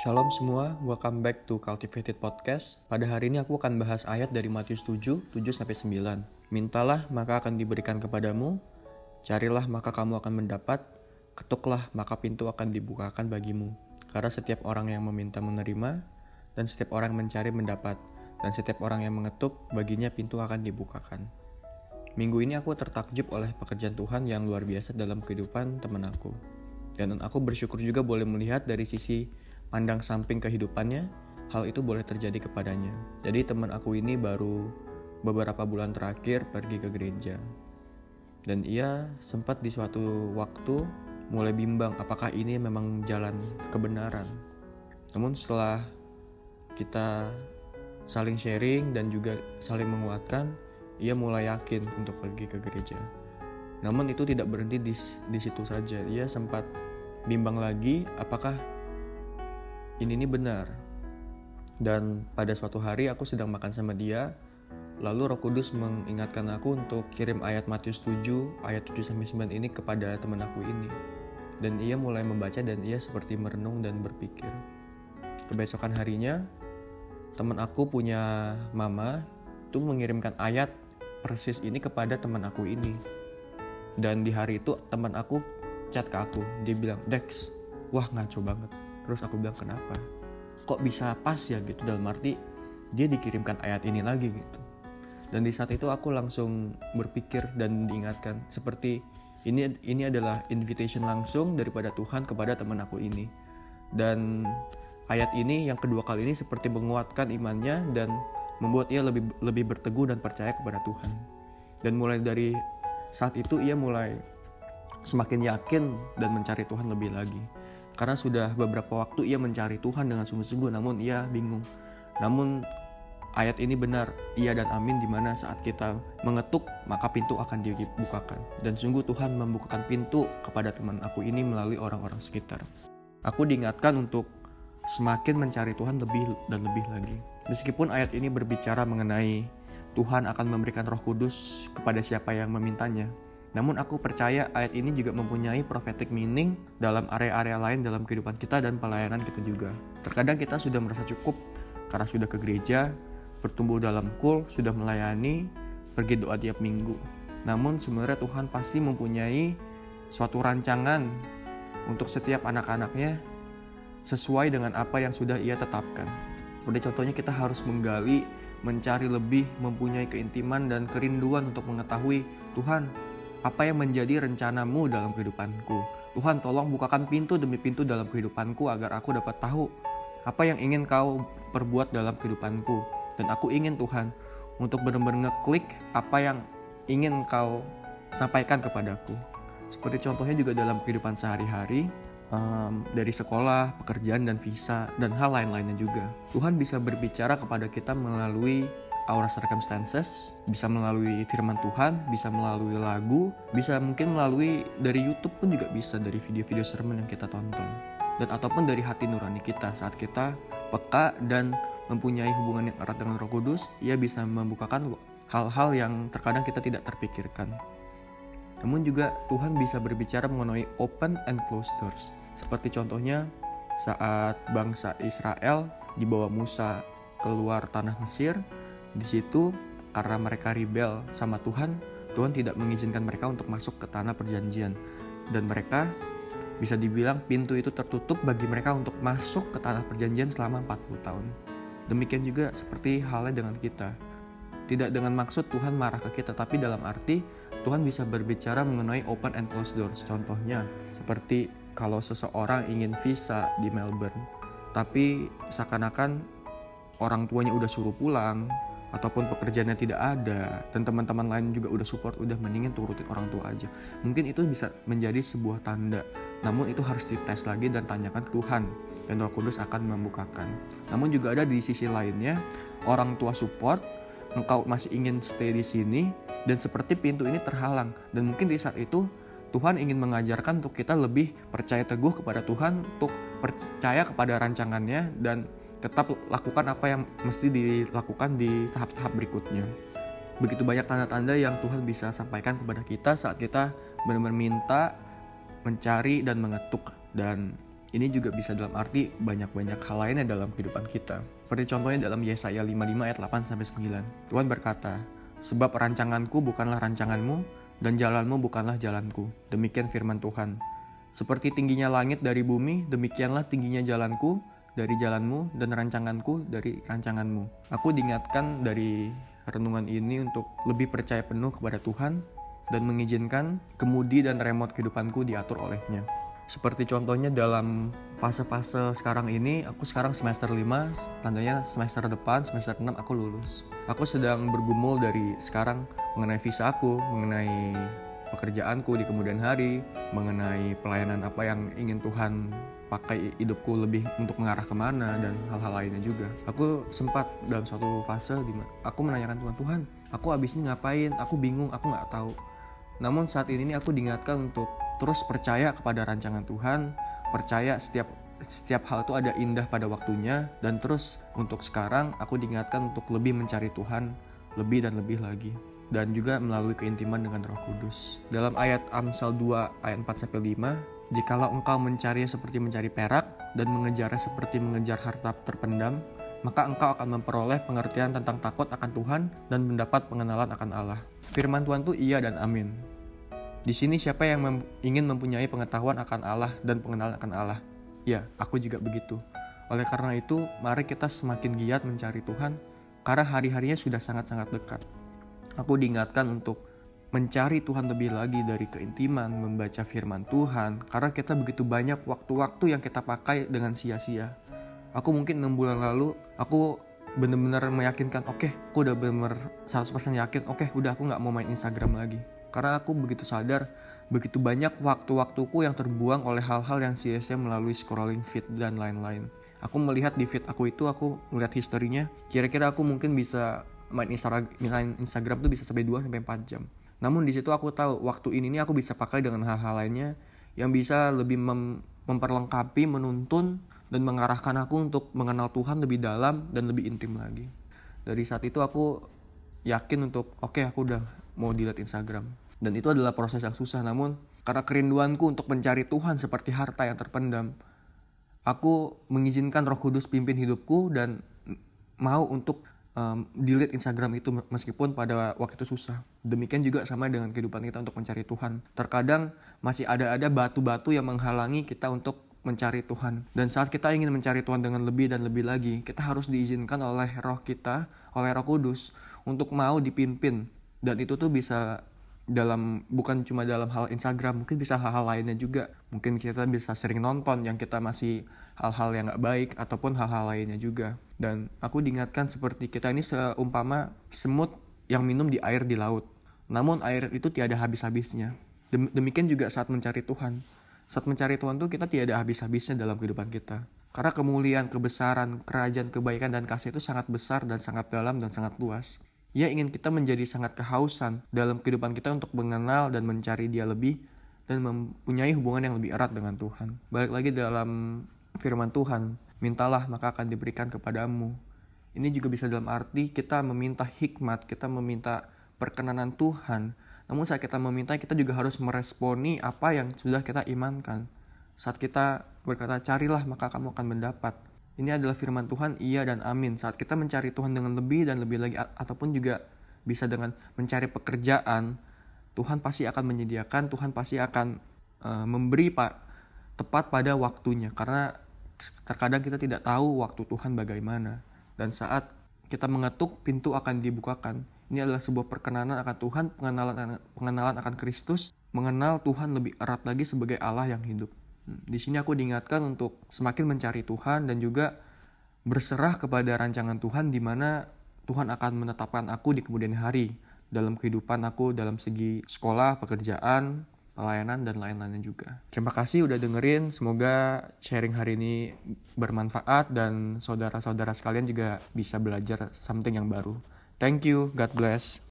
Shalom semua, welcome back to Cultivated Podcast. Pada hari ini aku akan bahas ayat dari Matius 7, 7 sampai 9. Mintalah maka akan diberikan kepadamu, carilah maka kamu akan mendapat, ketuklah maka pintu akan dibukakan bagimu. Karena setiap orang yang meminta menerima, dan setiap orang mencari mendapat, dan setiap orang yang mengetuk baginya pintu akan dibukakan. Minggu ini aku tertakjub oleh pekerjaan Tuhan yang luar biasa dalam kehidupan teman aku. Dan aku bersyukur juga boleh melihat dari sisi pandang samping kehidupannya, hal itu boleh terjadi kepadanya. Jadi teman aku ini baru beberapa bulan terakhir pergi ke gereja. Dan ia sempat di suatu waktu mulai bimbang apakah ini memang jalan kebenaran. Namun setelah kita saling sharing dan juga saling menguatkan, ia mulai yakin untuk pergi ke gereja. Namun itu tidak berhenti di, di situ saja. Ia sempat bimbang lagi apakah ini ini benar. Dan pada suatu hari aku sedang makan sama dia, lalu Roh Kudus mengingatkan aku untuk kirim ayat Matius 7 ayat 7 sampai 9 ini kepada teman aku ini. Dan ia mulai membaca dan ia seperti merenung dan berpikir. Kebesokan harinya, teman aku punya mama tuh mengirimkan ayat persis ini kepada teman aku ini. Dan di hari itu teman aku chat ke aku, dia bilang, Dex, wah ngaco banget terus aku bilang kenapa? Kok bisa pas ya? Gitu dalam arti dia dikirimkan ayat ini lagi gitu. Dan di saat itu aku langsung berpikir dan diingatkan seperti ini ini adalah invitation langsung daripada Tuhan kepada teman aku ini. Dan ayat ini yang kedua kali ini seperti menguatkan imannya dan membuat ia lebih lebih berteguh dan percaya kepada Tuhan. Dan mulai dari saat itu ia mulai semakin yakin dan mencari Tuhan lebih lagi karena sudah beberapa waktu ia mencari Tuhan dengan sungguh-sungguh namun ia bingung. Namun ayat ini benar, iya dan amin di mana saat kita mengetuk maka pintu akan dibukakan. Dan sungguh Tuhan membukakan pintu kepada teman aku ini melalui orang-orang sekitar. Aku diingatkan untuk semakin mencari Tuhan lebih dan lebih lagi. Meskipun ayat ini berbicara mengenai Tuhan akan memberikan roh kudus kepada siapa yang memintanya, namun aku percaya ayat ini juga mempunyai prophetic meaning dalam area-area lain dalam kehidupan kita dan pelayanan kita juga. Terkadang kita sudah merasa cukup karena sudah ke gereja, bertumbuh dalam kul, sudah melayani, pergi doa tiap minggu. Namun sebenarnya Tuhan pasti mempunyai suatu rancangan untuk setiap anak-anaknya sesuai dengan apa yang sudah ia tetapkan. Pada contohnya kita harus menggali, mencari lebih, mempunyai keintiman dan kerinduan untuk mengetahui Tuhan apa yang menjadi rencanamu dalam kehidupanku. Tuhan tolong bukakan pintu demi pintu dalam kehidupanku agar aku dapat tahu apa yang ingin kau perbuat dalam kehidupanku. Dan aku ingin Tuhan untuk benar-benar ngeklik apa yang ingin kau sampaikan kepadaku. Seperti contohnya juga dalam kehidupan sehari-hari, um, dari sekolah, pekerjaan, dan visa, dan hal lain-lainnya juga. Tuhan bisa berbicara kepada kita melalui aura circumstances, bisa melalui firman Tuhan, bisa melalui lagu, bisa mungkin melalui dari YouTube pun juga bisa dari video-video sermon yang kita tonton. Dan ataupun dari hati nurani kita saat kita peka dan mempunyai hubungan yang erat dengan Roh Kudus, ia bisa membukakan hal-hal yang terkadang kita tidak terpikirkan. Namun juga Tuhan bisa berbicara mengenai open and closed doors. Seperti contohnya saat bangsa Israel dibawa Musa keluar tanah Mesir, di situ karena mereka rebel sama Tuhan, Tuhan tidak mengizinkan mereka untuk masuk ke tanah perjanjian dan mereka bisa dibilang pintu itu tertutup bagi mereka untuk masuk ke tanah perjanjian selama 40 tahun. Demikian juga seperti halnya dengan kita. Tidak dengan maksud Tuhan marah ke kita, tapi dalam arti Tuhan bisa berbicara mengenai open and closed doors. Contohnya, seperti kalau seseorang ingin visa di Melbourne, tapi seakan-akan orang tuanya udah suruh pulang, ataupun pekerjaannya tidak ada dan teman-teman lain juga udah support udah mendingin turutin orang tua aja. Mungkin itu bisa menjadi sebuah tanda namun itu harus dites lagi dan tanyakan ke Tuhan dan Roh Kudus akan membukakan. Namun juga ada di sisi lainnya orang tua support engkau masih ingin stay di sini dan seperti pintu ini terhalang. Dan mungkin di saat itu Tuhan ingin mengajarkan untuk kita lebih percaya teguh kepada Tuhan untuk percaya kepada rancangannya dan tetap lakukan apa yang mesti dilakukan di tahap-tahap berikutnya. Begitu banyak tanda-tanda yang Tuhan bisa sampaikan kepada kita saat kita benar-benar minta, mencari dan mengetuk dan Ini juga bisa dalam arti banyak-banyak hal lainnya dalam kehidupan kita. Seperti contohnya dalam Yesaya 55 ayat 8 sampai 9. Tuhan berkata, "Sebab rancanganku bukanlah rancanganmu dan jalanmu bukanlah jalanku." Demikian firman Tuhan. Seperti tingginya langit dari bumi, demikianlah tingginya jalanku dari jalanmu dan rancanganku dari rancanganmu. Aku diingatkan dari renungan ini untuk lebih percaya penuh kepada Tuhan dan mengizinkan kemudi dan remote kehidupanku diatur olehnya. Seperti contohnya dalam fase-fase sekarang ini, aku sekarang semester 5, tandanya semester depan, semester 6 aku lulus. Aku sedang bergumul dari sekarang mengenai visa aku, mengenai pekerjaanku di kemudian hari, mengenai pelayanan apa yang ingin Tuhan pakai hidupku lebih untuk mengarah ke mana dan hal-hal lainnya juga. Aku sempat dalam suatu fase di aku menanyakan Tuhan, Tuhan, aku abis ini ngapain? Aku bingung, aku nggak tahu. Namun saat ini aku diingatkan untuk terus percaya kepada rancangan Tuhan, percaya setiap setiap hal itu ada indah pada waktunya dan terus untuk sekarang aku diingatkan untuk lebih mencari Tuhan lebih dan lebih lagi dan juga melalui keintiman dengan Roh Kudus. Dalam ayat Amsal 2 ayat 4 sampai 5, jikalau engkau mencarinya seperti mencari perak dan mengejarnya seperti mengejar harta terpendam, maka engkau akan memperoleh pengertian tentang takut akan Tuhan dan mendapat pengenalan akan Allah. Firman Tuhan itu iya dan amin. Di sini siapa yang mem ingin mempunyai pengetahuan akan Allah dan pengenalan akan Allah? Ya, aku juga begitu. Oleh karena itu, mari kita semakin giat mencari Tuhan, karena hari-harinya sudah sangat-sangat dekat. Aku diingatkan untuk mencari Tuhan lebih lagi dari keintiman, membaca firman Tuhan, karena kita begitu banyak waktu-waktu yang kita pakai dengan sia-sia. Aku mungkin 6 bulan lalu, aku bener-bener meyakinkan, oke, okay, aku udah bener-bener 100% yakin, oke, okay, udah aku nggak mau main Instagram lagi karena aku begitu sadar begitu banyak waktu-waktuku yang terbuang oleh hal-hal yang sia-sia melalui scrolling feed dan lain-lain. Aku melihat di feed aku itu, aku melihat historinya, kira-kira aku mungkin bisa main Instagram, main Instagram tuh bisa sampai 2 sampai 4 jam. Namun di situ aku tahu waktu ini nih aku bisa pakai dengan hal-hal lainnya yang bisa lebih mem memperlengkapi, menuntun dan mengarahkan aku untuk mengenal Tuhan lebih dalam dan lebih intim lagi. Dari saat itu aku yakin untuk oke okay, aku udah mau dilihat Instagram. Dan itu adalah proses yang susah namun karena kerinduanku untuk mencari Tuhan seperti harta yang terpendam, aku mengizinkan Roh Kudus pimpin hidupku dan mau untuk um, delete Instagram itu meskipun pada waktu itu susah. Demikian juga sama dengan kehidupan kita untuk mencari Tuhan. Terkadang masih ada-ada batu-batu yang menghalangi kita untuk mencari Tuhan. Dan saat kita ingin mencari Tuhan dengan lebih dan lebih lagi, kita harus diizinkan oleh roh kita, oleh roh kudus, untuk mau dipimpin dan itu tuh bisa dalam bukan cuma dalam hal Instagram mungkin bisa hal-hal lainnya juga mungkin kita bisa sering nonton yang kita masih hal-hal yang nggak baik ataupun hal-hal lainnya juga. Dan aku diingatkan seperti kita ini seumpama semut yang minum di air di laut. Namun air itu tiada habis-habisnya. Demikian juga saat mencari Tuhan. Saat mencari Tuhan tuh kita tiada habis-habisnya dalam kehidupan kita. Karena kemuliaan, kebesaran, kerajaan, kebaikan, dan kasih itu sangat besar dan sangat dalam dan sangat luas. Ia ingin kita menjadi sangat kehausan dalam kehidupan kita untuk mengenal dan mencari dia lebih dan mempunyai hubungan yang lebih erat dengan Tuhan. Balik lagi dalam firman Tuhan, mintalah maka akan diberikan kepadamu. Ini juga bisa dalam arti kita meminta hikmat, kita meminta perkenanan Tuhan. Namun saat kita meminta, kita juga harus meresponi apa yang sudah kita imankan. Saat kita berkata, carilah maka kamu akan mendapat ini adalah firman Tuhan, iya dan amin. Saat kita mencari Tuhan dengan lebih dan lebih lagi, ataupun juga bisa dengan mencari pekerjaan, Tuhan pasti akan menyediakan, Tuhan pasti akan uh, memberi pak tepat pada waktunya. Karena terkadang kita tidak tahu waktu Tuhan bagaimana. Dan saat kita mengetuk, pintu akan dibukakan. Ini adalah sebuah perkenanan akan Tuhan, pengenalan pengenalan akan Kristus, mengenal Tuhan lebih erat lagi sebagai Allah yang hidup. Di sini aku diingatkan untuk semakin mencari Tuhan dan juga berserah kepada rancangan Tuhan di mana Tuhan akan menetapkan aku di kemudian hari dalam kehidupan aku dalam segi sekolah, pekerjaan, pelayanan dan lain-lainnya juga. Terima kasih udah dengerin, semoga sharing hari ini bermanfaat dan saudara-saudara sekalian juga bisa belajar something yang baru. Thank you, God bless.